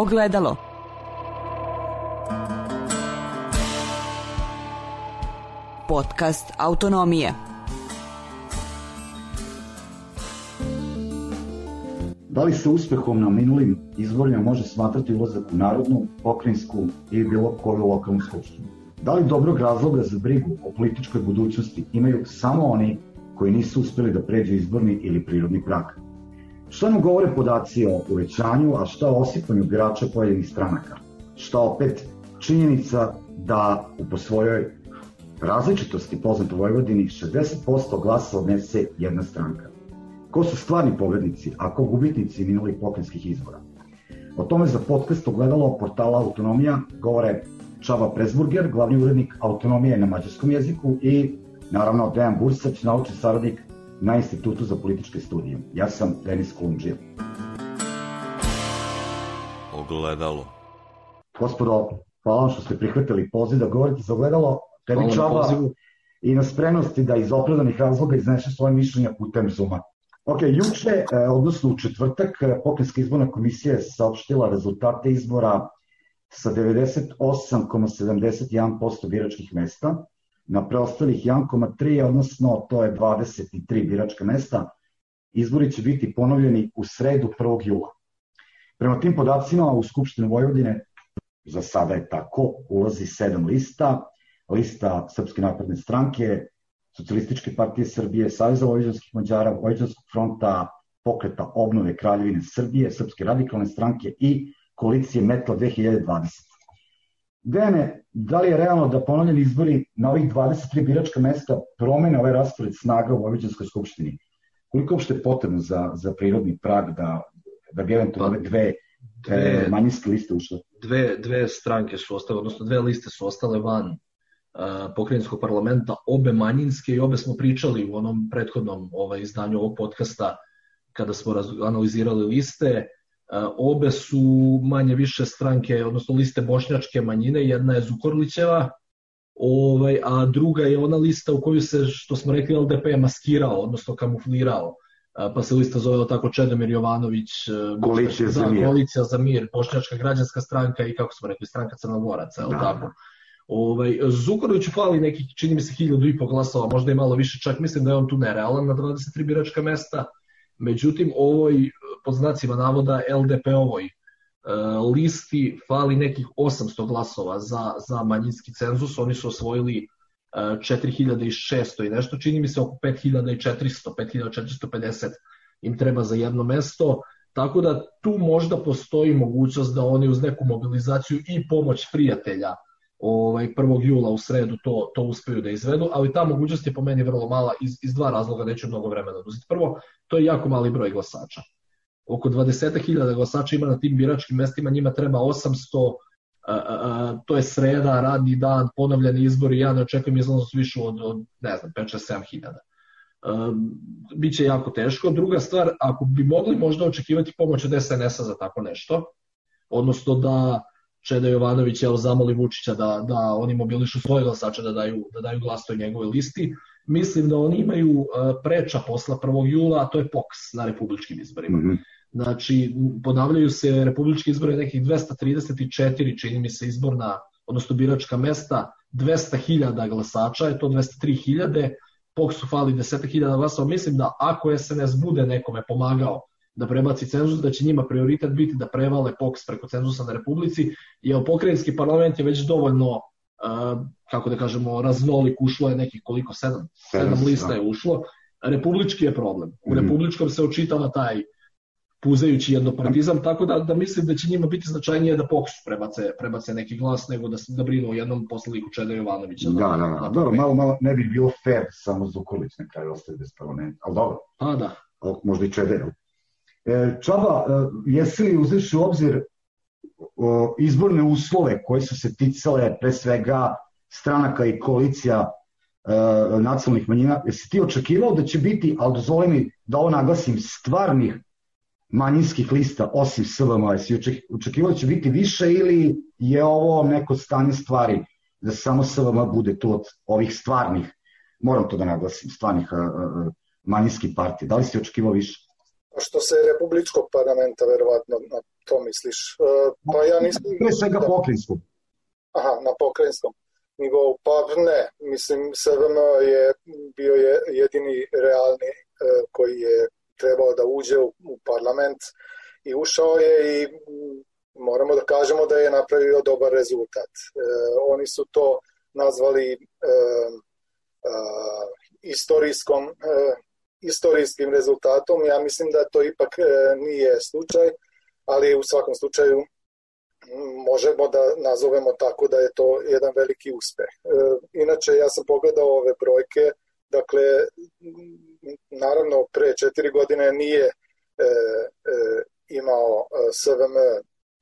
Ogledalo. Podcast Autonomije. Da li se uspehom na minulim izborima može smatrati ulazak u narodnu, pokrajinsku ili bilo koju lokalnu skupštinu? Da li dobrog razloga za brigu o političkoj budućnosti imaju samo oni koji nisu uspeli da pređu izborni ili prirodni prag? Šta nam govore podaci o uvećanju, a šta o osipanju birača pojedinih stranaka? Šta opet činjenica da u po svojoj različitosti poznato Vojvodini 60% glasa odnese jedna stranka? Ko su stvarni pobednici, a ko gubitnici minulih pokrenjskih izbora? O tome za podcast ogledalo portala Autonomija govore Čava Presburger, glavni urednik Autonomije na mađarskom jeziku i naravno Dejan Bursać, naučni saradnik na Institutu za političke studije. Ja sam Denis Kolumđija. Ogledalo. Gospodo, hvala vam što ste prihvatili poziv da govorite za ogledalo. Tebi Čava i na spremnosti da iz opravdanih razloga iznese svoje mišljenja putem Zuma. Ok, juče, e, odnosno u četvrtak, e, Pokrenjska izborna komisija je saopštila rezultate izbora sa 98,71% biračkih mesta na preostalih 1,3, odnosno to je 23 biračka mesta. Izbori će biti ponovljeni u sredu 1. jula. Prema tim podacima u Skupštinu Vojvodine, za sada je tako, ulazi sedam lista, lista Srpske napredne stranke, Socijalističke partije Srbije, Savjeza Vojvođanskih Mađara, Vojvođanskog fronta, pokreta obnove Kraljevine Srbije, Srpske radikalne stranke i koalicije Metla 2020. Dejane, da li je realno da ponovljeni izbori na ovih 23 biračka mesta promene ovaj raspored snaga u Vojvođanskoj skupštini? Koliko uopšte je potrebno za, za prirodni prag da, da bi eventualno ove dve, dve e, manjinske liste ušle? Dve, dve stranke su ostale, odnosno dve liste su ostale van pokrajinskog parlamenta, obe manjinske i obe smo pričali u onom prethodnom ovaj, izdanju ovog podcasta kada smo analizirali liste. Obe su manje više stranke, odnosno liste bošnjačke manjine, jedna je Zukorlićeva, ovaj, a druga je ona lista u koju se, što smo rekli, LDP je maskirao, odnosno kamuflirao pa se lista zove tako Čedomir Jovanović, Koalicija za mir, Koalicija za mir, Bošnjačka građanska stranka i kako smo rekli, stranka Crnogoraca, da. tako. Ovaj, Zukoroviću fali nekih, čini mi se, hiljadu i po glasova, možda i malo više, čak mislim da je on tu nerealan na 23 biračka mesta. Međutim, ovoj, pod znacima navoda, LDP-ovoj e, listi fali nekih 800 glasova za, za manjinski cenzus. Oni su osvojili 4600 e, i nešto, čini mi se oko 5400, 5450 im treba za jedno mesto. Tako da tu možda postoji mogućnost da oni uz neku mobilizaciju i pomoć prijatelja ovaj 1. jula u sredu to, to uspeju da izvedu, ali ta mogućnost je po meni vrlo mala iz, iz dva razloga, neću mnogo vremena oduzeti. Prvo, to je jako mali broj glasača. Oko 20.000 glasača ima na tim biračkim mestima, njima treba 800, a, a, a, to je sreda, radni dan, ponovljeni izbori, ja ne očekujem izlaznost više od, od ne znam, 5-6-7 hiljada. Um, biće jako teško. Druga stvar, ako bi mogli možda očekivati pomoć od SNS-a za tako nešto, odnosno da Čeda Jovanović evo zamoli Vučića da, da oni mobilišu svoje glasače da daju, da daju glas toj njegove listi. Mislim da oni imaju e, preča posla 1. jula, a to je POKS na republičkim izborima. Mm -hmm. Znači, ponavljaju se republički izbori nekih 234, čini mi se, izborna, odnosno biračka mesta, 200.000 glasača, je to 203.000, POKS-u fali 10.000 glasova. Mislim da ako SNS bude nekome pomagao da prebaci cenzus, da će njima prioritet biti da prevale POKS preko cenzusa na Republici, jer pokrajinski parlament je već dovoljno, kako da kažemo, raznolik, ušlo je nekih koliko, sedam, sedam lista da. je ušlo, republički je problem. U mhm. republičkom se očitava taj puzajući jednopartizam, tako da, da mislim da će njima biti značajnije da POKS prebace, prebace neki glas nego da, da brinu o jednom poslaniku Čeda Jovanovića. Da, da, da, da. dobro, malo, malo ne bi bilo fair samo Zukorlić na kraju ostaje bez parlamenta, ali dobro. Pa da. Možda i Čede, E, Čaba, e, jesi li uzreši u obzir izborne uslove koje su se ticale pre svega stranaka i koalicija e, nacionalnih manjina, jesi ti očekivao da će biti, ali dozvoli mi da ovo naglasim, stvarnih manjinskih lista osim SVM, jesi očekivao da će biti više ili je ovo neko stanje stvari da samo SVM bude tu od ovih stvarnih, moram to da naglasim, stvarnih manjinskih partija, da li si očekivao više? Što se republičkog parlamenta, verovatno, na to misliš. E, pa ja nisam... Pre svega da... pokrinjskog. Aha, na pokrajinskom nivou. Pa ne, mislim, SVM je bio je jedini realni e, koji je trebao da uđe u, u parlament i ušao je i moramo da kažemo da je napravio dobar rezultat. E, oni su to nazvali e, e, istorijskom, e, istorijskim rezultatom. Ja mislim da to ipak e, nije slučaj, ali u svakom slučaju možemo da nazovemo tako da je to jedan veliki uspeh. E, inače, ja sam pogledao ove brojke, dakle, naravno, pre četiri godine nije e, imao SVM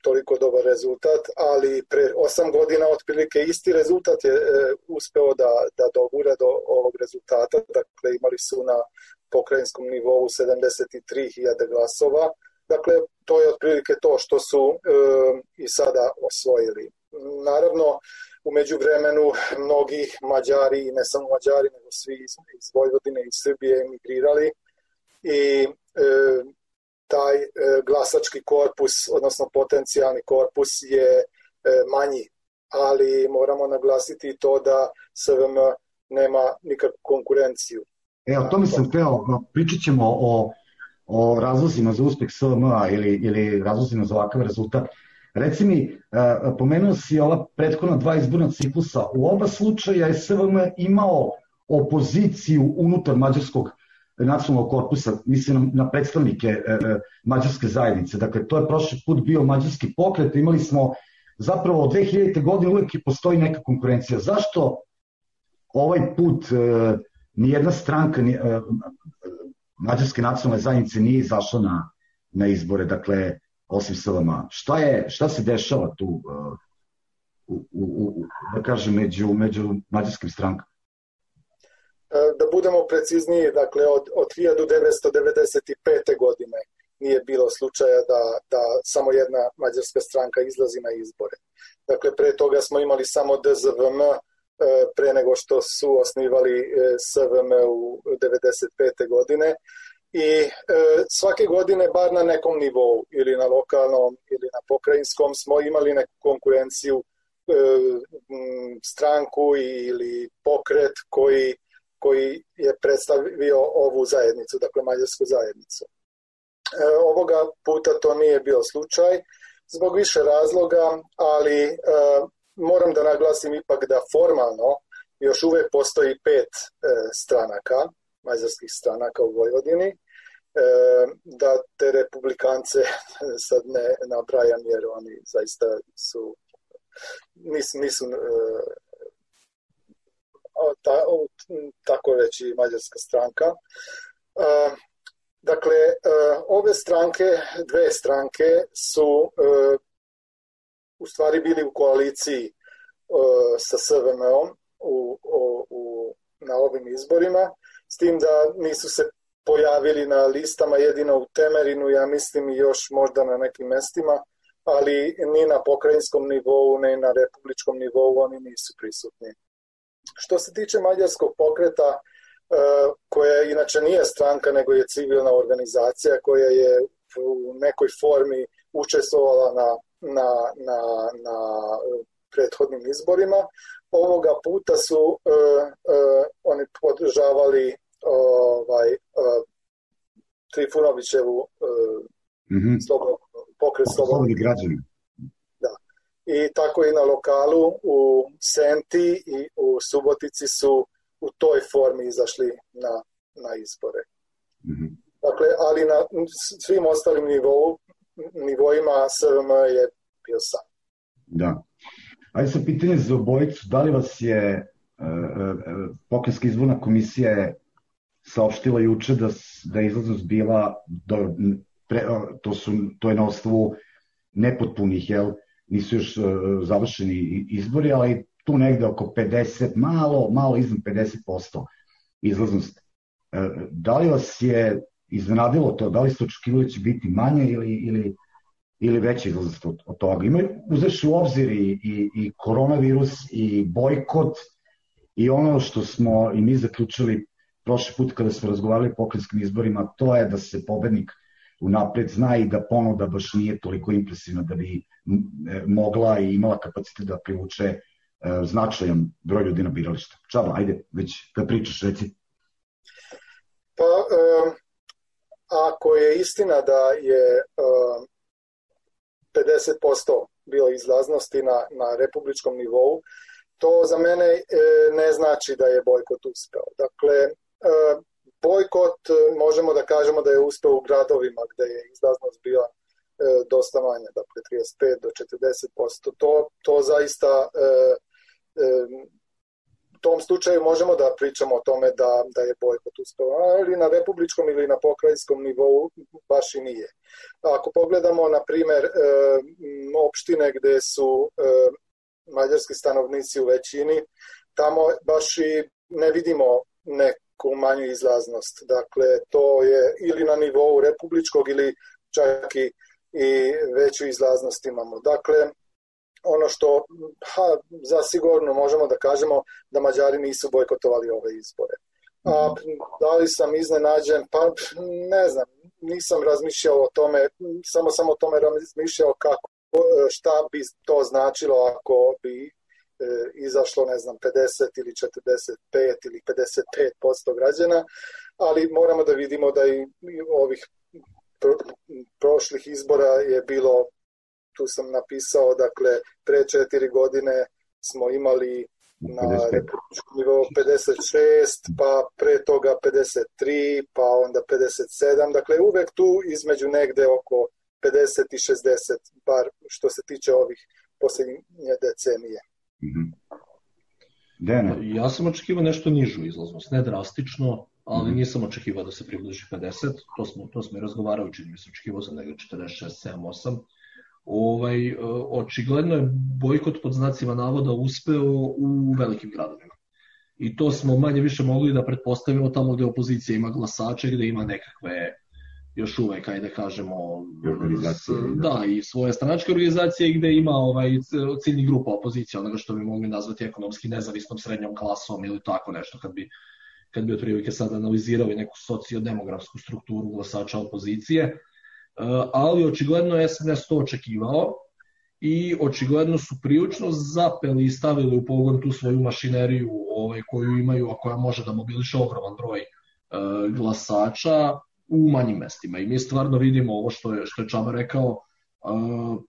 toliko dobar rezultat, ali pre osam godina otprilike isti rezultat je uspeo da, da dogura do ovog rezultata, dakle imali su na pokrajinskom nivou 73.000 glasova, Dakle, to je otprilike to što su e, i sada osvojili. Naravno, umeđu vremenu mnogi Mađari, i ne samo Mađari, nego svi iz, iz Vojvodine i Srbije emigrirali i e, taj e, glasački korpus, odnosno potencijalni korpus je e, manji, ali moramo naglasiti to da SVM nema nikakvu konkurenciju. E, o tome sam teo, pričat ćemo o o razlozima za uspeh SVM-a ili, ili razlozima za ovakav rezultat. Reci mi, e, pomenuo si ova prethodna dva izborna ciklusa. U oba slučaja je SVM imao opoziciju unutar mađarskog nacionalnog korpusa, mislim na predstavnike e, e, mađarske zajednice. Dakle, to je prošli put bio mađarski pokret, imali smo zapravo od 2000. godine uvek i postoji neka konkurencija. Zašto ovaj put nijedna stranka, mađarske nacionalne zajednice nije izašla na, na izbore, dakle, osim SVM. Šta, je, šta se dešava tu, uh, u, u, u, da kažem, među, među mađarskim strankama? E, da budemo precizniji, dakle, od, od 1995. godine nije bilo slučaja da, da samo jedna mađarska stranka izlazi na izbore. Dakle, pre toga smo imali samo DZVM, e, pre nego što su osnivali e, SVM u 95. godine i e, svake godine bar na nekom nivou ili na lokalnom ili na pokrajinskom smo imali neku konkurenciju e, stranku ili pokret koji, koji je predstavio ovu zajednicu, dakle mađarsku zajednicu. E, ovoga puta to nije bio slučaj zbog više razloga, ali e, moram da naglasim ipak da formalno još uvek postoji pet e, stranaka, mađarskih stranaka u Vojvodini, e, da te republikance sad ne nabrajam jer oni zaista su nisu, nisu e, ta, tako reći mađarska stranka. Dakle, ove stranke, dve stranke su u stvari bili u koaliciji sa SVM-om u, u, u, na ovim izborima, s tim da nisu se pojavili na listama jedino u Temerinu, ja mislim i još možda na nekim mestima, ali ni na pokrajinskom nivou, ni na republičkom nivou oni nisu prisutni. Što se tiče mađarskog pokreta, e, koja inače nije stranka, nego je civilna organizacija koja je u nekoj formi učestvovala na, na, na, na prethodnim izborima. Ovoga puta su uh, uh, oni podržavali ovaj, uh, Trifunovićevu uh, mm -hmm. slobod, pokret slobodnih građana. Da. I tako i na lokalu u Senti i u Subotici su u toj formi izašli na, na izbore. Mm -hmm. Dakle, ali na svim ostalim nivou, nivoima SVM je bio sam. Da. Ajde sa pitanje za obojicu, da li vas je e, e, Pokrenjska izborna komisija je saopštila juče da, da je izlaznost bila, do, pre, to, su, to je na osnovu nepotpunih, jel, nisu još uh, završeni izbori, ali tu negde oko 50, malo, malo iznad 50% izlaznost. Uh, da li vas je iznenadilo to, da li ste očekivali da će biti manje ili, ili ili veći izlazak od, od toga. Imaju uzeši u obzir i, i, i koronavirus i bojkot i ono što smo i mi zaključili prošli put kada smo razgovarali o pokrenjskim izborima, to je da se pobednik unapred zna i da ponuda baš nije toliko impresivna da bi mogla i imala kapacitet da privuče značajan broj ljudi na biralište. Čaba, ajde, već kad pričaš, reci. Um, ako je istina da je um, 50% bilo izlaznosti na, na republičkom nivou, to za mene e, ne znači da je bojkot uspeo. Dakle, e, bojkot možemo da kažemo da je uspeo u gradovima gde je izlaznost bila e, dosta manja, dakle 35 do 40%. To, to zaista tom slučaju možemo da pričamo o tome da, da je bojkot uspeo, ali na republičkom ili na pokrajinskom nivou baš i nije. Ako pogledamo, na primer, e, opštine gde su e, mađarski stanovnici u većini, tamo baš i ne vidimo neku manju izlaznost. Dakle, to je ili na nivou republičkog ili čak i, i veću izlaznost imamo. Dakle, ono što ha, zasigurno možemo da kažemo da Mađari nisu bojkotovali ove izbore. A da li sam iznenađen? Pa ne znam, nisam razmišljao o tome, samo sam o tome razmišljao kako, šta bi to značilo ako bi e, izašlo, ne znam, 50 ili 45 ili 55% građana, ali moramo da vidimo da i ovih pro, prošlih izbora je bilo tu sam napisao, dakle, pre četiri godine smo imali na republičkom nivou 56, pa pre toga 53, pa onda 57, dakle uvek tu između negde oko 50 i 60, bar što se tiče ovih poslednje decenije. Mm -hmm. Dene. Ja sam očekivao nešto nižu izlaznost, ne drastično, ali mm -hmm. nisam očekivao da se približi 50, to smo, to smo i razgovarali, čini mi se, očekivao sam negde 46, 7, 8, ovaj, e, očigledno je bojkot pod znacima navoda uspeo u velikim gradovima. I to smo manje više mogli da pretpostavimo tamo gde opozicija ima glasače, gde ima nekakve još uvek, ajde kažemo, s, da, i svoje stranačke organizacije gde ima ovaj ciljni grupa opozicije, onoga što bi mogli nazvati ekonomski nezavisnom srednjom klasom ili tako nešto, kad bi kad bi otprilike sad analizirali neku sociodemografsku strukturu glasača opozicije ali očigledno je SNS to očekivao i očigledno su prilično zapeli i stavili u pogon tu svoju mašineriju ovaj, koju imaju, a koja može da mobiliše ogroman broj e, glasača u manjim mestima. I mi stvarno vidimo ovo što je, što je Čaba rekao, e,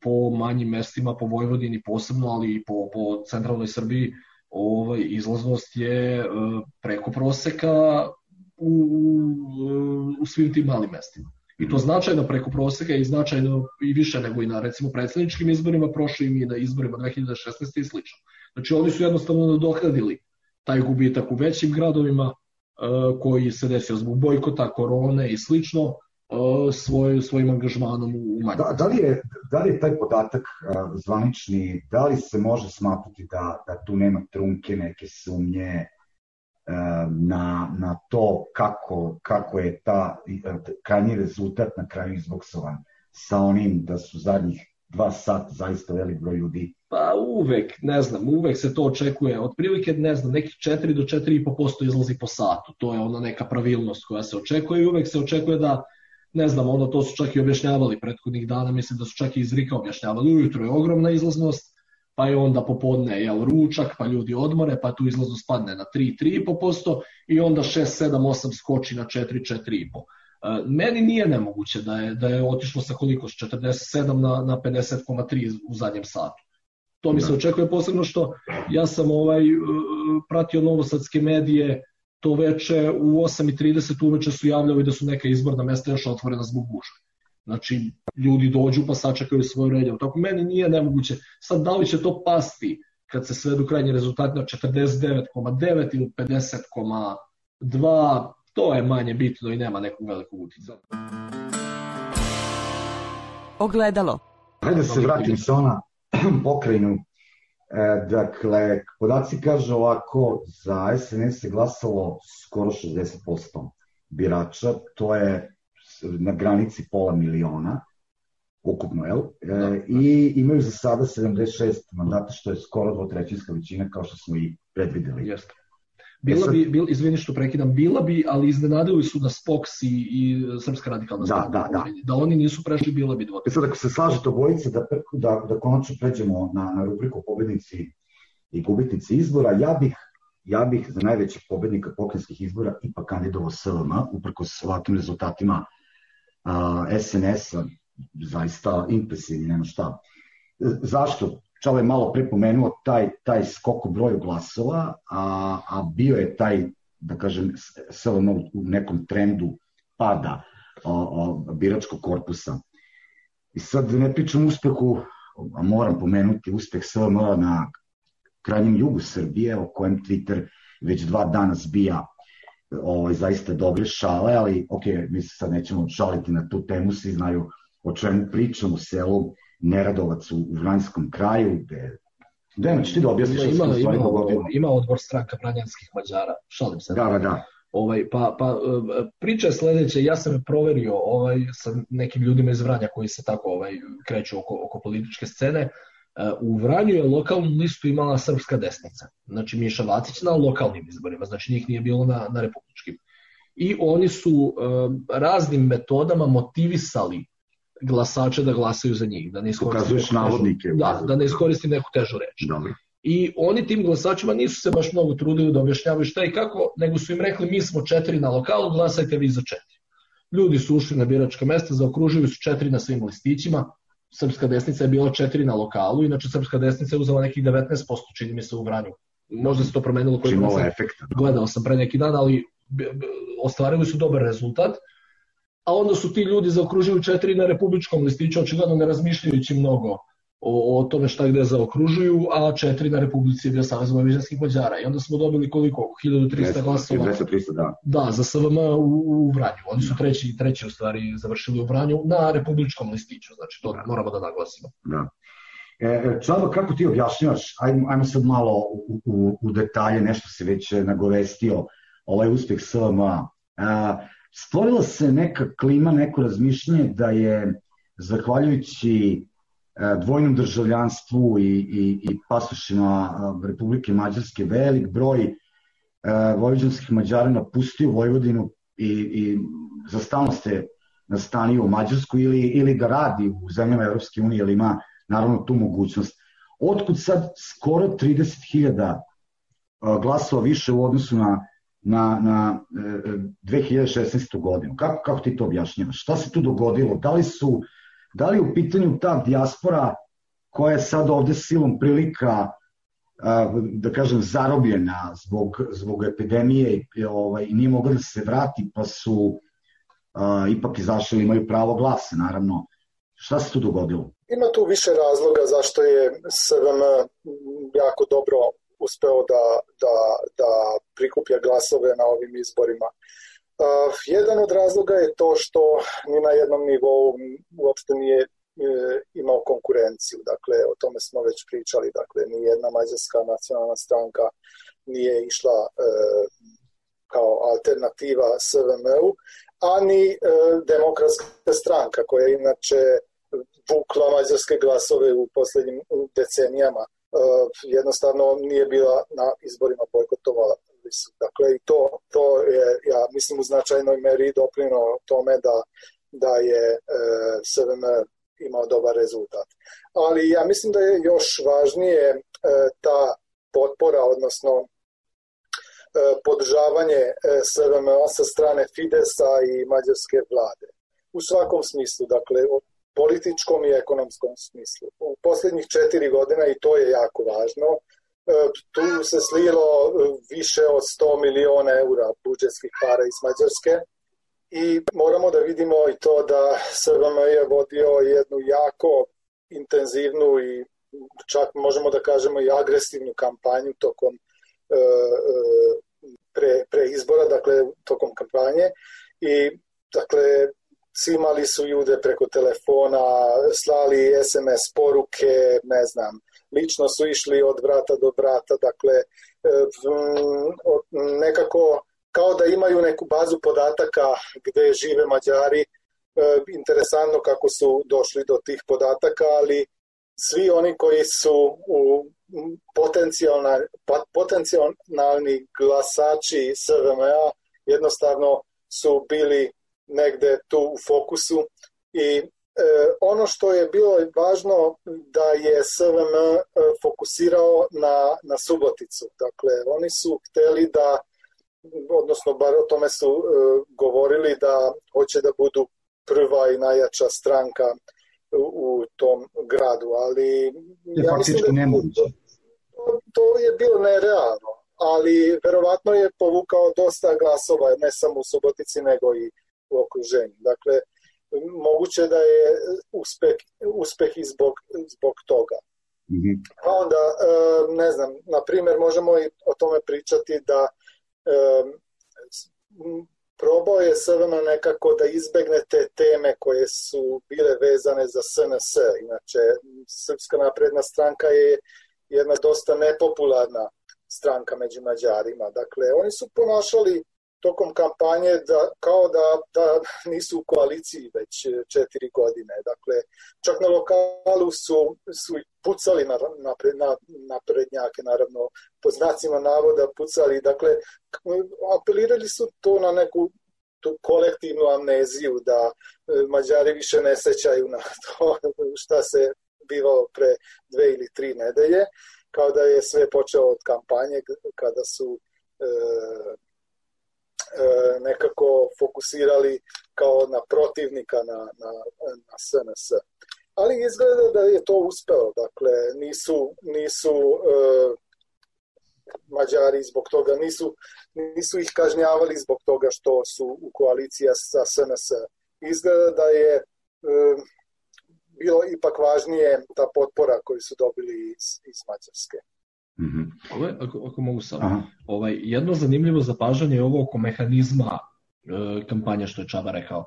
po manjim mestima, po Vojvodini posebno, ali i po, po centralnoj Srbiji, ovaj, izlaznost je e, preko proseka u, u, u svim tim malim mestima. I to značajno preko proseka i značajno i više nego i na recimo predsedničkim izborima prošlim i na izborima 2016. i slično. Znači oni su jednostavno nadoknadili taj gubitak u većim gradovima uh, koji se desio zbog bojkota, korone i slično uh, svoj, svojim angažmanom u manjim. Da, da, li je, da li je taj podatak uh, zvanični, da li se može smatrati da, da tu nema trunke, neke sumnje, na, na to kako, kako je ta krajnji rezultat na kraju izboksovan sa onim da su zadnjih dva sata zaista velik broj ljudi Pa uvek, ne znam, uvek se to očekuje. Otprilike, ne znam, nekih 4 do 4,5% izlazi po satu. To je ona neka pravilnost koja se očekuje i uvek se očekuje da, ne znam, ono to su čak i objašnjavali prethodnih dana, mislim da su čak i iz Rika objašnjavali. Ujutro je ogromna izlaznost, pa je onda popodne jel, ručak, pa ljudi odmore, pa tu izlazno spadne na 3-3,5% i onda 6, 7, 8 skoči na 4, 4,5%. E, meni nije nemoguće da je, da je otišlo sa koliko, s 47 na, na 50,3 u zadnjem satu. To mi se da. očekuje posebno što ja sam ovaj e, pratio novosadske medije to veče u 8.30 uveče su javljali da su neka izborna mesta još otvorena zbog gužve. Znači, ljudi dođu pa sačekaju svoj red. Tako meni nije nemoguće. Sad, da li će to pasti kad se svedu krajnji rezultat na 49,9 ili 50,2, to je manje bitno i nema nekog velikog utica. Ogledalo. Hajde da se vratim sa ona pokrajinu. E, dakle, podaci kažu ovako, za SNS je glasalo skoro 60% birača, to je na granici pola miliona ukupno, jel? E, da, da. I imaju za sada 76 mandata, što je skoro dvotrećinska većina, kao što smo i predvideli. Jeste. Bila E bi, bil, izvini što prekidam, bila bi, ali iznenadili su da Spox i, i Srpska radikalna Da, stranka. da, da. da oni nisu prešli, bila bi dvotrećinska. E sad, ako se slažete obojice da, da, da konačno pređemo na, na rubriku pobednici i gubitnici izbora, ja bih, ja bih za najvećeg pobednika pokrenjskih izbora ipak kandidovao SLM, uprkos ovakvim rezultatima SNS-a, zaista impresivni, nema šta. E, Zašto? Čalo je malo pre pomenuo taj, taj skok u broju glasova, a, a bio je taj, da kažem, SLM u nekom trendu pada o, o, biračkog korpusa. I sad ne pričam uspehu, a moram pomenuti uspeh SVM na krajnjem jugu Srbije, o kojem Twitter već dva dana zbija ovaj, zaista dobre šale, ali ok, mi se sad nećemo šaliti na tu temu, svi znaju o čemu pričam, u selu Neradovac u, u Vranjskom kraju, gde Dejmo, ćeš ti da objasniš Ima, ima, stvari dogodilo? ima odbor stranka Pranjanskih Mađara, šalim se. Da, da, da. Ovaj, pa, pa priča je sledeća, ja sam proverio ovaj, sa nekim ljudima iz Vranja koji se tako ovaj, kreću oko, oko političke scene. E, U Vranju je lokalnu listu imala srpska desnica, znači Miša Vacić na lokalnim izborima, znači njih nije bilo na, na republičkim. I oni su e, raznim metodama motivisali glasače da glasaju za njih, da ne težu- navodnike. Da, da ne iskoristim neku težu reč. Dobro. I oni tim glasačima nisu se baš mnogo trudili da objašnjavaju šta i kako, nego su im rekli mi smo četiri na lokalu, glasajte vi za četiri. Ljudi su ušli na biračka mesta, zaokružili su četiri na svim listićima, Srpska desnica je bila četiri na lokalu, inače Srpska desnica je uzela nekih 19%, čini mi se u Vranju. Možda se to promenilo koji sam efekta. gledao sam pre neki dan, ali ostvarili su dobar rezultat. A onda su ti ljudi zaokružili četiri na republičkom listiću, očigledno ne razmišljajući mnogo o, o tome šta gde zaokružuju, a četiri na Republici je bio Savez vojvođanskih Mađara. I onda smo dobili koliko? 1300 glasova. 200, 300, da. Da, za SVM u, u Vranju. Oni su treći, treći u stvari završili u Vranju na republičkom listiću, znači to moramo da naglasimo. Da. E, Čaba, kako ti objašnjavaš, ajmo, ajmo sad malo u, u, u detalje, nešto se već nagovestio, ovaj uspeh SVM. A, stvorila se neka klima, neko razmišljanje da je, zahvaljujući dvojnom državljanstvu i, i, i pasošima a, Republike Mađarske, velik broj a, vojvođanskih Mađara napustio Vojvodinu i, i za stalno ste nastanio u Mađarsku ili, ili da radi u zemljama Evropske unije, ili ima naravno tu mogućnost. Otkud sad skoro 30.000 glasova više u odnosu na, na, na e, 2016. godinu? Kako, kako ti to objašnjavaš? Šta se tu dogodilo? Da li su da li u pitanju ta dijaspora koja je sad ovde silom prilika da kažem zarobljena zbog, zbog epidemije i, ovaj, nije mogla da se vrati pa su a, ipak izašli imaju pravo glasa naravno šta se tu dogodilo? Ima tu više razloga zašto je SVM jako dobro uspeo da, da, da prikuplja glasove na ovim izborima. Uh, jedan od razloga je to što ni na jednom nivou uopšte nije e, imao konkurenciju. Dakle, o tome smo već pričali. Dakle, ni jedna mađarska nacionalna stranka nije išla e, kao alternativa SVM-u, a ni e, demokratska stranka koja je inače vukla mađarske glasove u poslednjim decenijama. E, jednostavno nije bila na izborima bojkotovala Dakle, i to, to je, ja mislim, u značajnoj meri doprino tome da, da je e, SVM imao dobar rezultat. Ali ja mislim da je još važnije e, ta potpora, odnosno e, podržavanje e, SVM sa strane Fidesa i mađarske vlade. U svakom smislu, dakle, u političkom i ekonomskom smislu. U poslednjih četiri godina, i to je jako važno, tu se slilo više od 100 miliona eura budžetskih para iz Mađarske. I moramo da vidimo i to da SVM je vodio jednu jako intenzivnu i čak možemo da kažemo i agresivnu kampanju tokom pre, pre izbora, dakle tokom kampanje. I dakle simali su ljude preko telefona, slali SMS poruke, ne znam, lično su išli od vrata do vrata, dakle nekako kao da imaju neku bazu podataka gde žive Mađari, interesantno kako su došli do tih podataka, ali svi oni koji su u potencijalni glasači SVM-a jednostavno su bili negde tu u fokusu i E, ono što je bilo važno da je SVM e, fokusirao na, na Suboticu. Dakle, oni su hteli da, odnosno bar o tome su e, govorili da hoće da budu prva i najjača stranka u, u tom gradu, ali ja mislim da to, to je bilo nerealno, ali verovatno je povukao dosta glasova, ne samo u Subotici, nego i u okruženju. Dakle, moguće da je uspeh, uspeh i zbog, zbog toga. Mm-hmm. Pa onda, e, ne znam, na primjer možemo i o tome pričati da e, probao je Srbana nekako da izbegne te teme koje su bile vezane za SNS. Inače, Srpska napredna stranka je jedna dosta nepopularna stranka među Mađarima. Dakle, oni su ponašali tokom kampanje da, kao da, da nisu u koaliciji već e, četiri godine. Dakle, čak na lokalu su, su pucali na, na, na, na prednjake, naravno, po znacima navoda pucali. Dakle, apelirali su to na neku tu kolektivnu amneziju da e, Mađari više ne sećaju na to šta se bivalo pre dve ili tri nedelje, kao da je sve počeo od kampanje kada su e, nekako fokusirali kao na protivnika na, na, na SNS. Ali izgleda da je to uspelo. Dakle, nisu, nisu e, Mađari zbog toga, nisu, nisu ih kažnjavali zbog toga što su u koalicija sa SNS. Izgleda da je e, bilo ipak važnije ta potpora koju su dobili iz, iz Mađarske. Mm -hmm. Ovo je, ako, ako mogu sam, ovaj, jedno zanimljivo zapažanje je ovo oko mehanizma e, kampanja, što je Čaba rekao.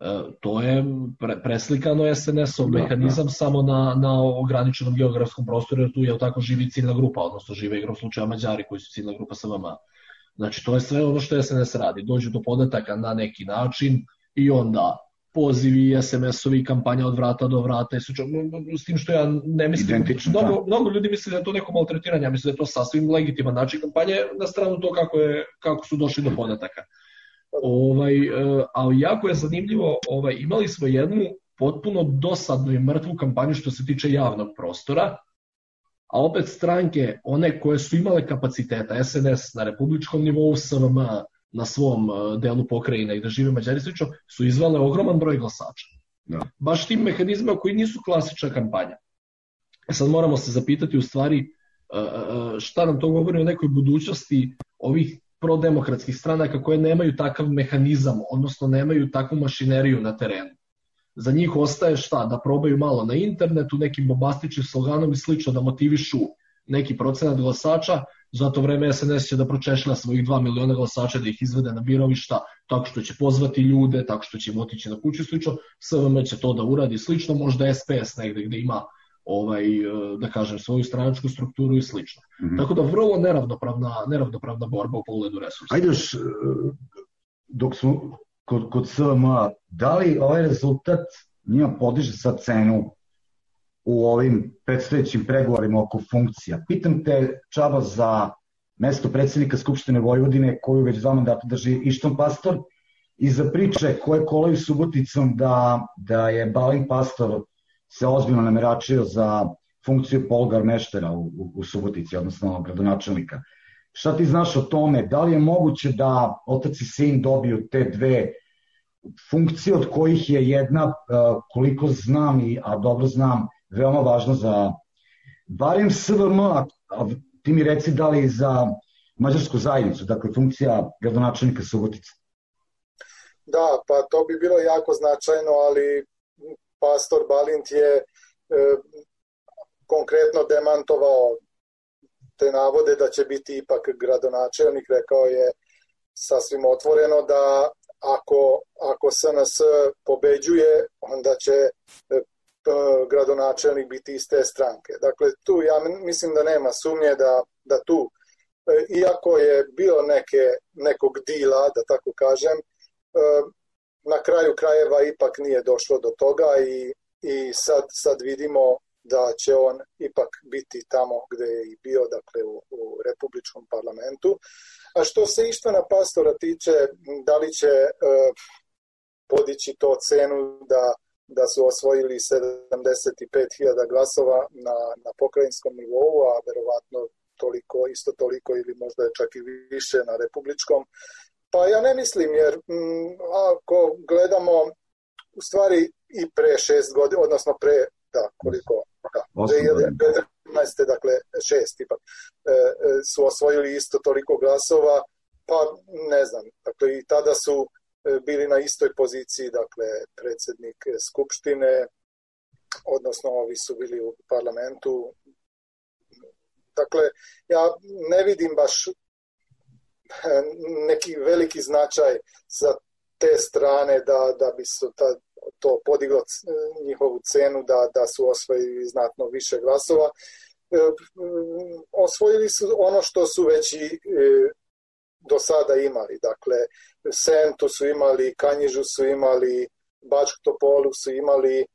E, to je pre, preslikano SNS-ov da, mehanizam da. samo na, na ograničenom geografskom prostoru, jer tu je tako živi ciljna grupa, odnosno žive igrom slučaja Mađari koji su ciljna grupa sa vama. Znači, to je sve ono što SNS radi. Dođu do podataka na neki način i onda pozivi, SMS-ovi, kampanja od vrata do vrata, s tim što ja ne mislim, Identično, mnogo, da. mnogo ljudi misle da je to neko maltretiranje, ja mislim da je to sasvim legitiman način kampanje, na stranu to kako, je, kako su došli do podataka. Ovaj, e, ali jako je zanimljivo, ovaj, imali smo jednu potpuno dosadnu i mrtvu kampanju što se tiče javnog prostora, a opet stranke, one koje su imale kapaciteta, SNS na republičkom nivou, SVM, na svom e, delu pokrajine i da žive Mađari slično, su izvale ogroman broj glasača. Da. Baš tim mehanizma koji nisu klasična kampanja. E sad moramo se zapitati u stvari e, šta nam to govori o nekoj budućnosti ovih prodemokratskih stranaka koje nemaju takav mehanizam, odnosno nemaju takvu mašineriju na terenu. Za njih ostaje šta? Da probaju malo na internetu, nekim bombastičnim sloganom i slično da motivišu neki procenat glasača, za to vreme SNS će da pročešlja svojih 2 miliona glasača da ih izvede na birovišta tako što će pozvati ljude, tako što će im otići na kuću slično, SVM će to da uradi slično, možda SPS negde gde ima ovaj, da kažem, svoju stranačku strukturu i slično. Mm -hmm. Tako da vrlo neravnopravna, neravnopravna borba u pogledu resursa. Ajde još, e, dok smo kod, kod SVM, da li ovaj rezultat njima podiže sa cenu u ovim predstojećim pregovorima oko funkcija. Pitam te, Čaba, za mesto predsednika Skupštine Vojvodine, koju već dva mandata drži Išton Pastor, i za priče koje kolaju Suboticom da, da je Balin Pastor se ozbiljno nameračio za funkciju Polgar Meštera u, u, u Subotici, odnosno gradonačelnika. Šta ti znaš o tome? Da li je moguće da otac i sin dobiju te dve funkcije od kojih je jedna, koliko znam, i, a dobro znam, veoma važno za barem SVM, a ti mi reci da li za mađarsku zajednicu, dakle funkcija gradonačelnika Subotica. Da, pa to bi bilo jako značajno, ali pastor Balint je e, konkretno demantovao te navode da će biti ipak gradonačelnik, rekao je sasvim otvoreno da ako, ako SNS pobeđuje, onda će E, gradonačelnik biti iz te stranke. Dakle, tu ja mislim da nema sumnje da, da tu, e, iako je bilo neke, nekog dila, da tako kažem, e, na kraju krajeva ipak nije došlo do toga i, i sad, sad vidimo da će on ipak biti tamo gde je i bio, dakle u, u Republičkom parlamentu. A što se Ištvana Pastora tiče, da li će e, podići to cenu da da su osvojili 75.000 glasova na, na pokrajinskom nivou, a verovatno toliko, isto toliko ili možda je čak i više na republičkom. Pa ja ne mislim, jer m, mm, ako gledamo u stvari i pre šest godina, odnosno pre, da, koliko, da, 2015. dakle šest ipak, e, e, su osvojili isto toliko glasova, pa ne znam, dakle i tada su bili na istoj poziciji, dakle, predsednik Skupštine, odnosno ovi su bili u parlamentu. Dakle, ja ne vidim baš e, neki veliki značaj sa te strane da, da bi su ta, to podiglo njihovu cenu da, da su osvojili znatno više glasova. E, osvojili su ono što su već i do sada imali. Dakle, Sentu su imali, Kanjižu su imali, Bačku Topolu su imali,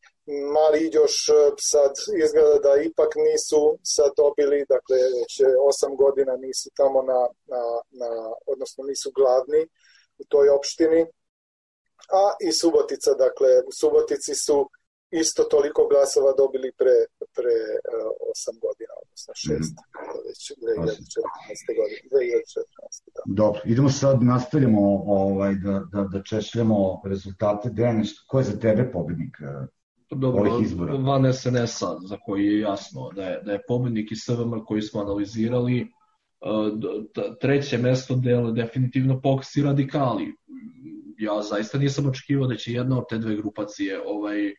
Mali Iđoš e, sad izgleda da ipak nisu sad dobili, dakle već osam godina nisu tamo na, na, na, odnosno nisu glavni u toj opštini. A i Subotica, dakle u Subotici su isto toliko glasova dobili pre, pre uh, 8 godina, odnosno 6, mm. već 2014. godine, 2014. Da. Dobro, idemo sad, nastavljamo ovaj, da, da, da češljamo rezultate. Dejane, ko je za tebe pobednik uh, Dobro, ovih izbora? Van SNS-a, za koji je jasno da je, da je pobednik i SVM koji smo analizirali, uh, treće mesto dele definitivno POKS i radikali. Ja zaista nisam očekivao da će jedna od te dve grupacije ovaj,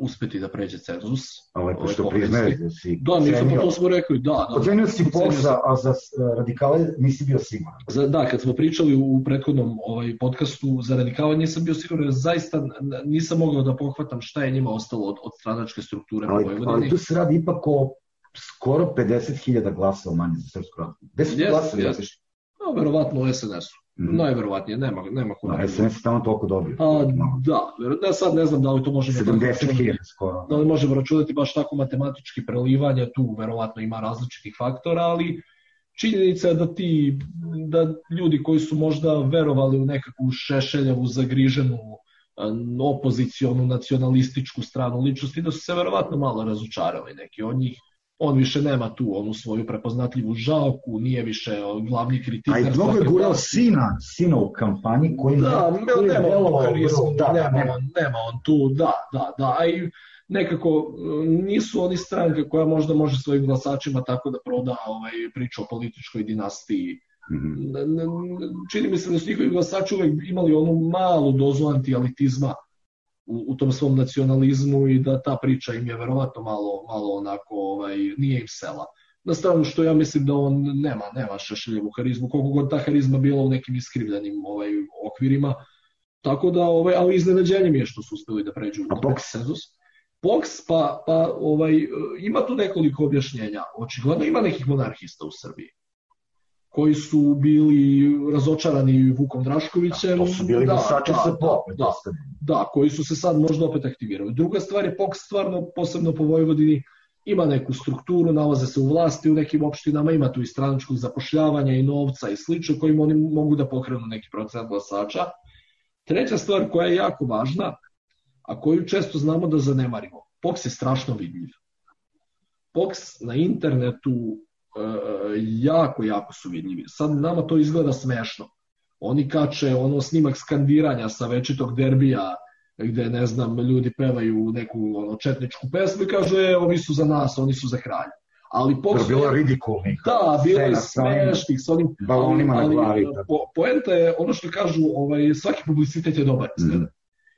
uspeti da pređe cenzus. Ali lepo što priznaje da si Da, nisam, pa to smo rekli, da. da Ocenio si POKSA, a za radikale nisi bio siguran. Za, da, kad smo pričali u prethodnom ovaj, podcastu za radikale nisam bio siguran, zaista nisam mogao da pohvatam šta je njima ostalo od, od stranačke strukture ali, Vojvodini. Ali tu se radi ipak o skoro 50.000 glasova manje za Srpsku radu. Gde su yes, yes. No, verovatno u SNS-u. Mm. Najverovatnije, nema, nema ko da. SNS tamo toliko dobio. A, da, da, sad ne znam da li to možemo... 70.000 skoro. Da li možemo računati baš tako matematički prelivanje, tu verovatno ima različitih faktora, ali činjenica je da ti, da ljudi koji su možda verovali u nekakvu šešeljavu, zagriženu, opozicionu, nacionalističku stranu ličnosti, da su se verovatno malo razočarali neki od njih on više nema tu onu svoju prepoznatljivu žalku, nije više glavni kritičar. A i mnogo je gurao sina, sina u kampanji koji da, koji nema, on karizmu, da, nema, nema. On, nema on tu, da, da, da, a i nekako nisu oni stranka koja možda može svojim glasačima tako da proda ovaj, priču o političkoj dinastiji. Mm -hmm. Čini mi se da su njihovi glasači uvek imali onu malu dozu antialitizma u, u tom svom nacionalizmu i da ta priča im je verovatno malo, malo onako, ovaj, nije im sela. Na stranu što ja mislim da on nema, nema šešeljevu harizmu, koliko god ta harizma bila u nekim iskrivljenim ovaj, okvirima. Tako da, ovaj, ali iznenađenje mi je što su uspeli da pređu u konsenzus. Boks, pa, pa ovaj, ima tu nekoliko objašnjenja. Očigledno ima nekih monarhista u Srbiji koji su bili razočarani Vukom Draškovićem. Da, to su bili da, glasači da, sa da, da, da, koji su se sad možda opet aktivirali. Druga stvar je POK stvarno, posebno po Vojvodini, ima neku strukturu, nalaze se u vlasti u nekim opštinama, ima tu i stranačkog zapošljavanja i novca i slično kojim oni mogu da pokrenu neki procent glasača. Treća stvar koja je jako važna, a koju često znamo da zanemarimo, POKS je strašno vidljiv. POKS na internetu jako, jako su vidljivi. Sad nama to izgleda smešno. Oni kače ono snimak skandiranja sa večitog derbija gde, ne znam, ljudi pevaju neku ono, četničku pesmu i kažu, e, ovi su za nas, oni su za kralja. Ali posle... To je bilo ridikulnih. Da, bilo je smešnih sa onim... Balonima ali, na glavi. Da. Po, poenta je, ono što kažu, ovaj, svaki publicitet je dobar. Mm.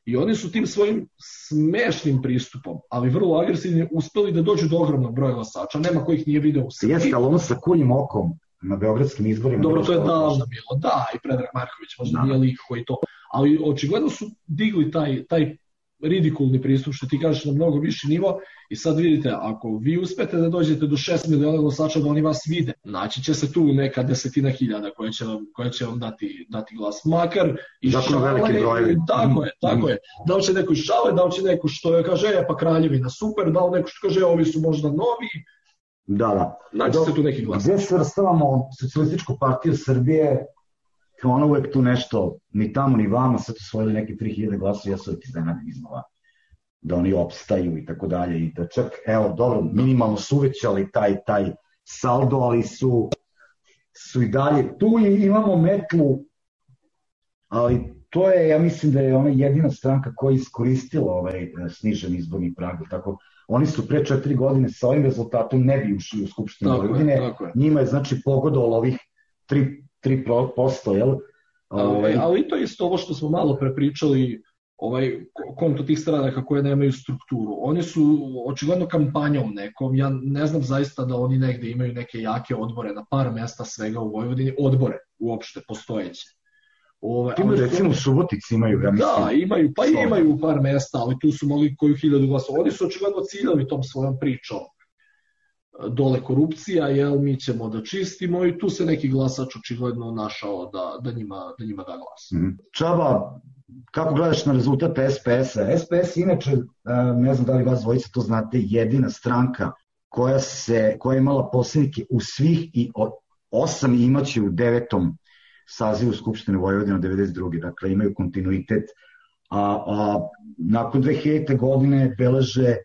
I oni su tim svojim smešnim pristupom, ali vrlo agresivni, uspeli da dođu do ogromnog broja glasača, nema kojih nije video u Srbiji. Jeste, ali ono sa kuljim okom na beogradskim izborima. Dobro, to je davno bilo, da, i Predrag Marković možda da. nije lik koji to, ali očigledno su digli taj, taj ridikulni pristup što ti kažeš na mnogo viši nivo i sad vidite, ako vi uspete da dođete do 6 miliona glasača da oni vas vide, naći će se tu neka desetina hiljada koja će vam, koja će vam dati, dati glas. Makar i Dakle, šale, veliki brojevi. tako je, tako Mhm. je. Da li će neko iz šale, da li će neko što je kaže, e, pa kraljevina, super, da li neko što kaže, ovi su možda novi, Da, da. naći se tu neki glas. Gde svrstavamo socijalističku partiju Srbije, kao ona uvek tu nešto, ni tamo ni vama, sad osvojili neki 3000 glasova, ja sam uvek iznenadim iznova da oni opstaju i tako dalje i da čak, evo, dobro, minimalno su uvećali taj, taj saldo, ali su, su i dalje, tu i imamo metlu, ali to je, ja mislim da je ona jedina stranka koja je iskoristila ovaj e, snižen izborni prag, tako, oni su pre četiri godine sa ovim rezultatom ne bi ušli u Skupštinu Vojvodine, njima je znači pogodovalo ovih 3, 3%, jel? Ovaj, ali to je isto ovo što smo malo prepričali, ovaj konto tih stranaka koje nemaju strukturu. Oni su očigledno kampanjom nekom, ja ne znam zaista da oni negde imaju neke jake odbore na par mesta svega u Vojvodini, odbore uopšte postojeće. Ove, Ima ali su- recimo u Subotici imaju, ja mislim. Da, imaju, pa imaju par mesta, ali tu su mogli koju hiljadu glasova. Oni su očigledno ciljali tom svojom pričom dole korupcija, jel, mi ćemo da čistimo i tu se neki glasač očigledno našao da, da, njima, da njima da glas. Mhm. Čaba, kako gledaš na rezultat SPS-a? SPS inače, e, ne znam da li vas dvojica to znate, jedina stranka koja, se, koja je imala poslednike u svih i o- osam i imaće u devetom sazivu Skupštine Vojvodina od 92. Dakle, imaju kontinuitet. A, a nakon 2000. godine beleže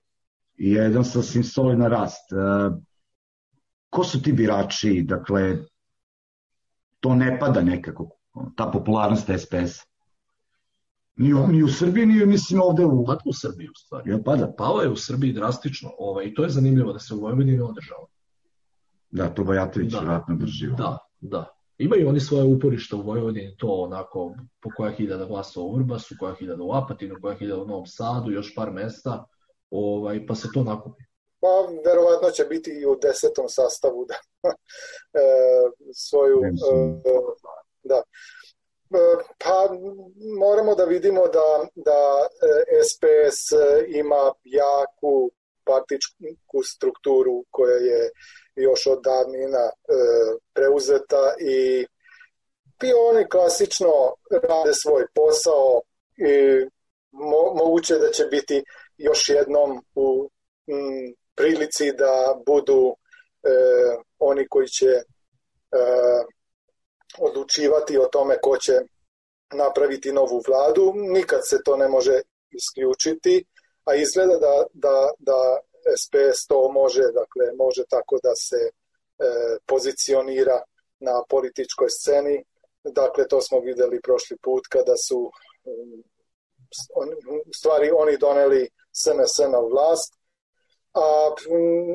jedan sasvim solidan rast. E, ko su ti birači? Dakle, to ne pada nekako, ta popularnost SPS. Ni u, ni u Srbiji, ni mislim ovde u... Pada u Srbiji u stvari. Jel pada? Pao je u Srbiji drastično ovaj, i to je zanimljivo da se u Vojvodini održava. Da, to Bajatović Da. vratno drži. Da, da. Imaju oni svoje uporište u Vojvodini, to onako po koja hiljada glasova u Vrbasu, koja hiljada u Apatinu, koja hiljada u Novom Sadu, još par mesta, ovaj, pa se to nakupi. Pa verovatno će biti i u desetom sastavu da e, svoju e, da. E, Pa moramo da vidimo da, da e, SPS ima jaku partičku strukturu koja je još od davnina e, preuzeta i i oni klasično rade svoj posao i mo, moguće da će biti još jednom u m, prilici da budu e, oni koji će e, odlučivati o tome ko će napraviti novu vladu. Nikad se to ne može isključiti, a izgleda da, da, da SPS to može, dakle, može tako da se e, pozicionira na političkoj sceni. Dakle, to smo videli prošli put kada su um, stvari oni doneli SNS na vlast, a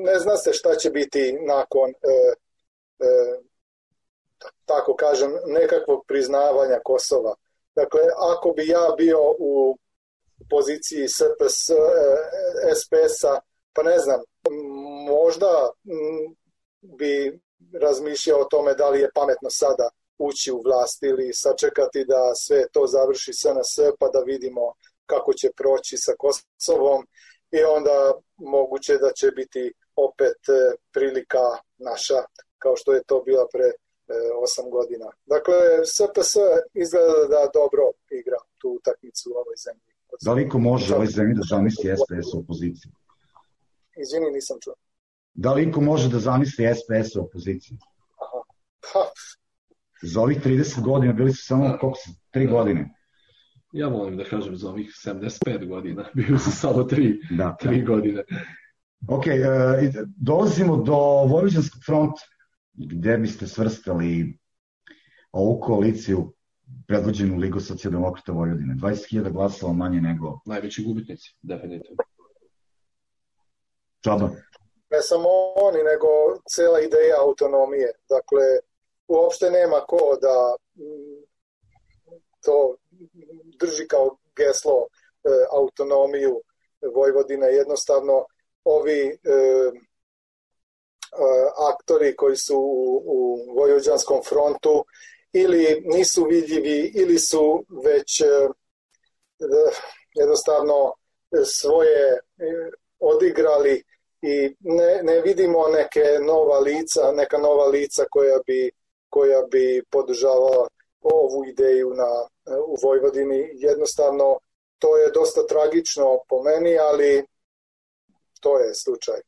ne zna se šta će biti nakon, e, e, tako kažem, nekakvog priznavanja Kosova. Dakle, ako bi ja bio u poziciji SPS, e, SPS-a, pa ne znam, možda bi razmišljao o tome da li je pametno sada ući u vlast ili sačekati da sve to završi SNS pa da vidimo kako će proći sa Kosovom i onda moguće da će biti opet e, prilika naša kao što je to bila pre e, osam godina. Dakle, SPS izgleda da dobro igra tu utakmicu u ovoj zemlji. Da li ko može ovoj zemlji da zamisli SPS u opoziciji? Izvini, nisam čuo. Da li ko može da zamisli SPS u opoziciji? Pa, Za ovih 30 godina bili su samo, koliko su, 3 godine. Ja volim da kažem za ovih 75 godina, bili su samo 3, Da, da. 3 godine. Ok, e, dolazimo do Vojvođanskog fronta, gde biste svrstali ovu koaliciju predvođenu Ligu socijaldemokrata Vojvodine. 20.000 glasova manje nego Najveći gubitnici, definitivno. Čaba. ne samo oni, nego cela ideja autonomije. Dakle, uopšte nema ko da to drži kao geslo e, autonomiju Vojvodine. Jednostavno, ovi e, e, aktori koji su u, u Vojvođanskom frontu ili nisu vidljivi ili su već e, jednostavno svoje odigrali i ne, ne vidimo neke nova lica, neka nova lica koja bi, koja bi podržavala ovu ideju na, u Vojvodini. Jednostavno, to je dosta tragično po meni, ali to je slučaj.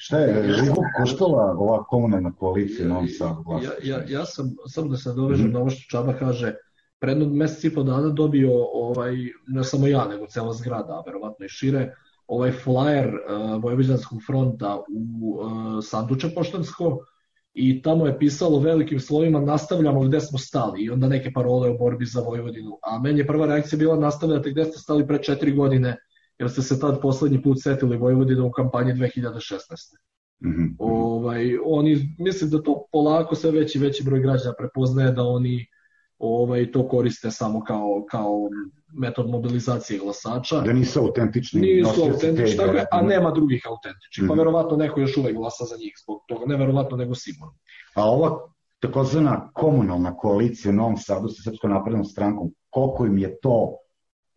Šta je, živog koštala ova komunalna koalicija na ovom Sadu? Ja, ja, ja sam, samo da se dovežem mm. na ovo što Čaba kaže, predno mesec i po dana dobio, ovaj, ne samo ja, nego cela zgrada, a verovatno i šire, ovaj flyer uh, Vojvođanskog fronta u uh, sanduče poštansko i tamo je pisalo velikim slovima nastavljamo gde smo stali i onda neke parole o borbi za Vojvodinu. A meni je prva reakcija bila nastavljate gde ste stali pre četiri godine jer ste se tad poslednji put setili Vojvodinu u kampanji 2016. Mm -hmm. ovaj, oni, mislim da to polako sve veći veći broj građana prepoznaje da oni ovaj, to koriste samo kao, kao metod mobilizacije glasača. Da nisu autentični. Nisu autentični, tako je, a nema drugih autentičnih. Mm. Pa mhm. verovatno neko još uvek glasa za njih zbog toga, ne verovatno nego sigurno. A ova takozvana komunalna koalicija u Novom Sadu sa Srpskom naprednom strankom, koliko im je to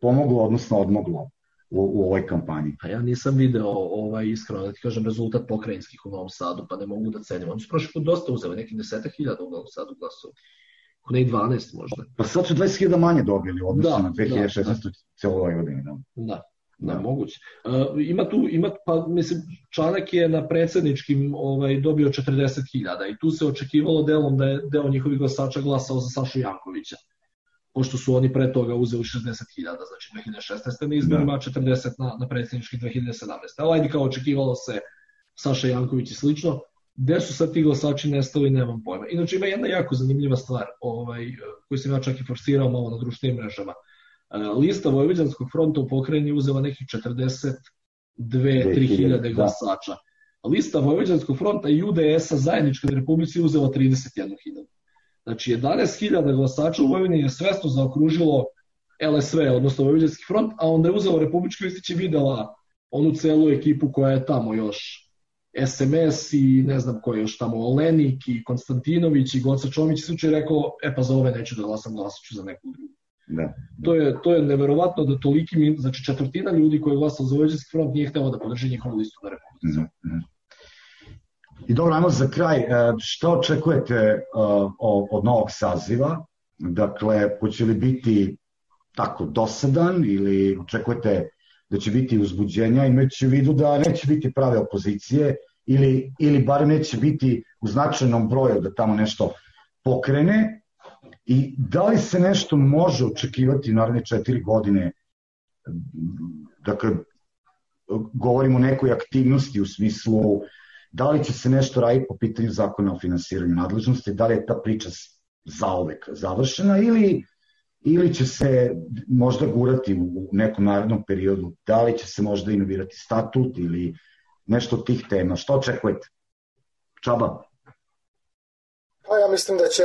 pomoglo, odnosno odmoglo u, u ovoj kampanji? Pa ja nisam video ovaj, iskreno da ti kažem rezultat pokrajinskih u Novom Sadu, pa ne mogu da cenim. Oni su prošli put dosta uzeli, nekih deseta hiljada u Novom Sadu glasova. Ne i 12 možda. Pa sad su 20.000 manje dobili odnosno da, na 2016. Da, da. godini. Da. da. Da, da. moguće. Uh, ima tu, ima, pa mislim, Čanak je na predsedničkim ovaj, dobio 40.000 i tu se očekivalo delom da je deo njihovih glasača glasao za Sašu Jankovića pošto su oni pre toga uzeli 60.000, znači 2016. na izborima, da. 40 na, na predsjednički 2017. Ali ajde kao očekivalo se Saša Janković i slično, gde su sad ti glasači nestali, nemam pojma. Inače ima jedna jako zanimljiva stvar, ovaj, koju sam ja čak i forsirao malo na društvenim mrežama. E, lista Vojvođanskog fronta u pokrajini uzela nekih 42-3 hiljade da. glasača. Lista Vojvođanskog fronta i UDS-a zajednička na Republici uzela 31 hiljada. Znači 11.000 glasača u Vojvodini je svesno zaokružilo LSV, odnosno Vojvođanski front, a onda je uzelo Republički listić i videla onu celu ekipu koja je tamo još SMS i ne znam ko je još tamo, Olenik i Konstantinović i Goca Čomić i slučaj rekao, e pa za ove neću da glasam, glasaću za neku drugu. Da, da. To, je, to je neverovatno da toliki, znači četvrtina ljudi koji je glasao za Vojvođanski front nije htela da podrži njihovu listu na Republici. Mm -hmm. I dobro, ajmo za kraj. E, šta očekujete e, od novog saziva? Dakle, hoće li biti tako dosadan ili očekujete da će biti uzbuđenja imajući u vidu da neće biti prave opozicije ili, ili bar neće biti u značajnom broju da tamo nešto pokrene. I da li se nešto može očekivati u naredne četiri godine? Dakle govorimo o nekoj aktivnosti u smislu Da li će se nešto raditi po pitanju zakona o finansiranju nadležnosti, da li je ta priča zaovek završena ili, ili će se možda gurati u nekom narednom periodu, da li će se možda inovirati statut ili nešto od tih tema. Što očekujete? Čaba? Pa ja mislim da će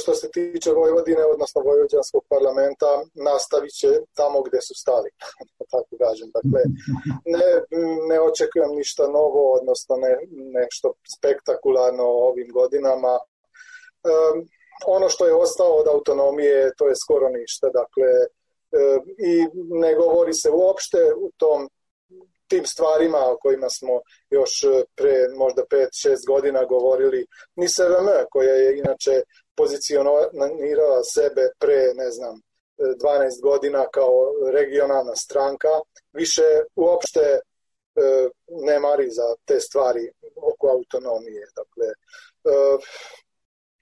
što se tiče Vojvodine, odnosno Vojvođanskog parlamenta, nastavit će tamo gde su stali, da tako kažem. Dakle, ne, ne očekujem ništa novo, odnosno ne, nešto spektakularno ovim godinama. Um, ono što je ostalo od autonomije, to je skoro ništa. Dakle, um, i ne govori se uopšte u tom tim stvarima o kojima smo još e, pre možda 5-6 godina govorili, ni SRM koja je inače pozicionirala sebe pre, ne znam, 12 godina kao regionalna stranka, više uopšte e, ne mari za te stvari oko autonomije. Dakle, e,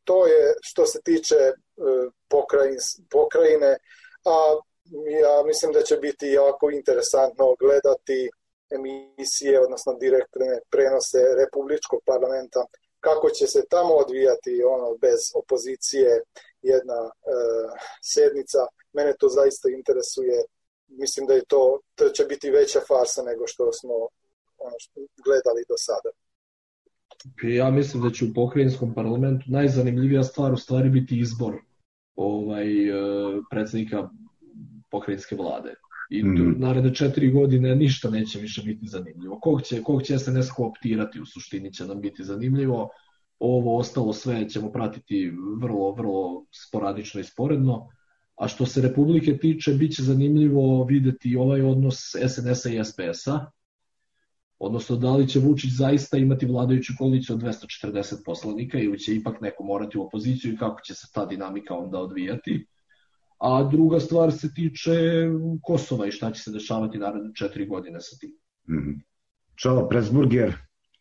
to je što se tiče pokrajine, a ja mislim da će biti jako interesantno gledati emisije, odnosno direktne prenose Republičkog parlamenta, kako će se tamo odvijati ono bez opozicije jedna e, sednica. Mene to zaista interesuje. Mislim da je to, to će biti veća farsa nego što smo ono što gledali do sada. Ja mislim da će u pokrajinskom parlamentu najzanimljivija stvar u stvari biti izbor ovaj, e, predsednika pokrajinske vlade i mm. naredne četiri godine ništa neće više biti zanimljivo. Kog će, kog će SNS kooptirati u suštini će nam biti zanimljivo. Ovo ostalo sve ćemo pratiti vrlo, vrlo sporadično i sporedno. A što se Republike tiče, bit će zanimljivo videti ovaj odnos SNS-a i SPS-a, odnosno da li će Vučić zaista imati vladajuću koaliciju od 240 poslanika ili će ipak neko morati u opoziciju i kako će se ta dinamika onda odvijati. A druga stvar se tiče Kosova i šta će se dešavati naredne četiri godine sa tim. Mm -hmm. Čao, Presburger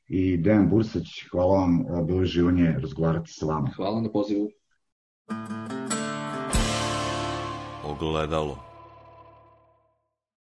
i Dejan Bursać, hvala vam, bilo je živanje razgovarati sa vama. Hvala na pozivu. Ogledalo.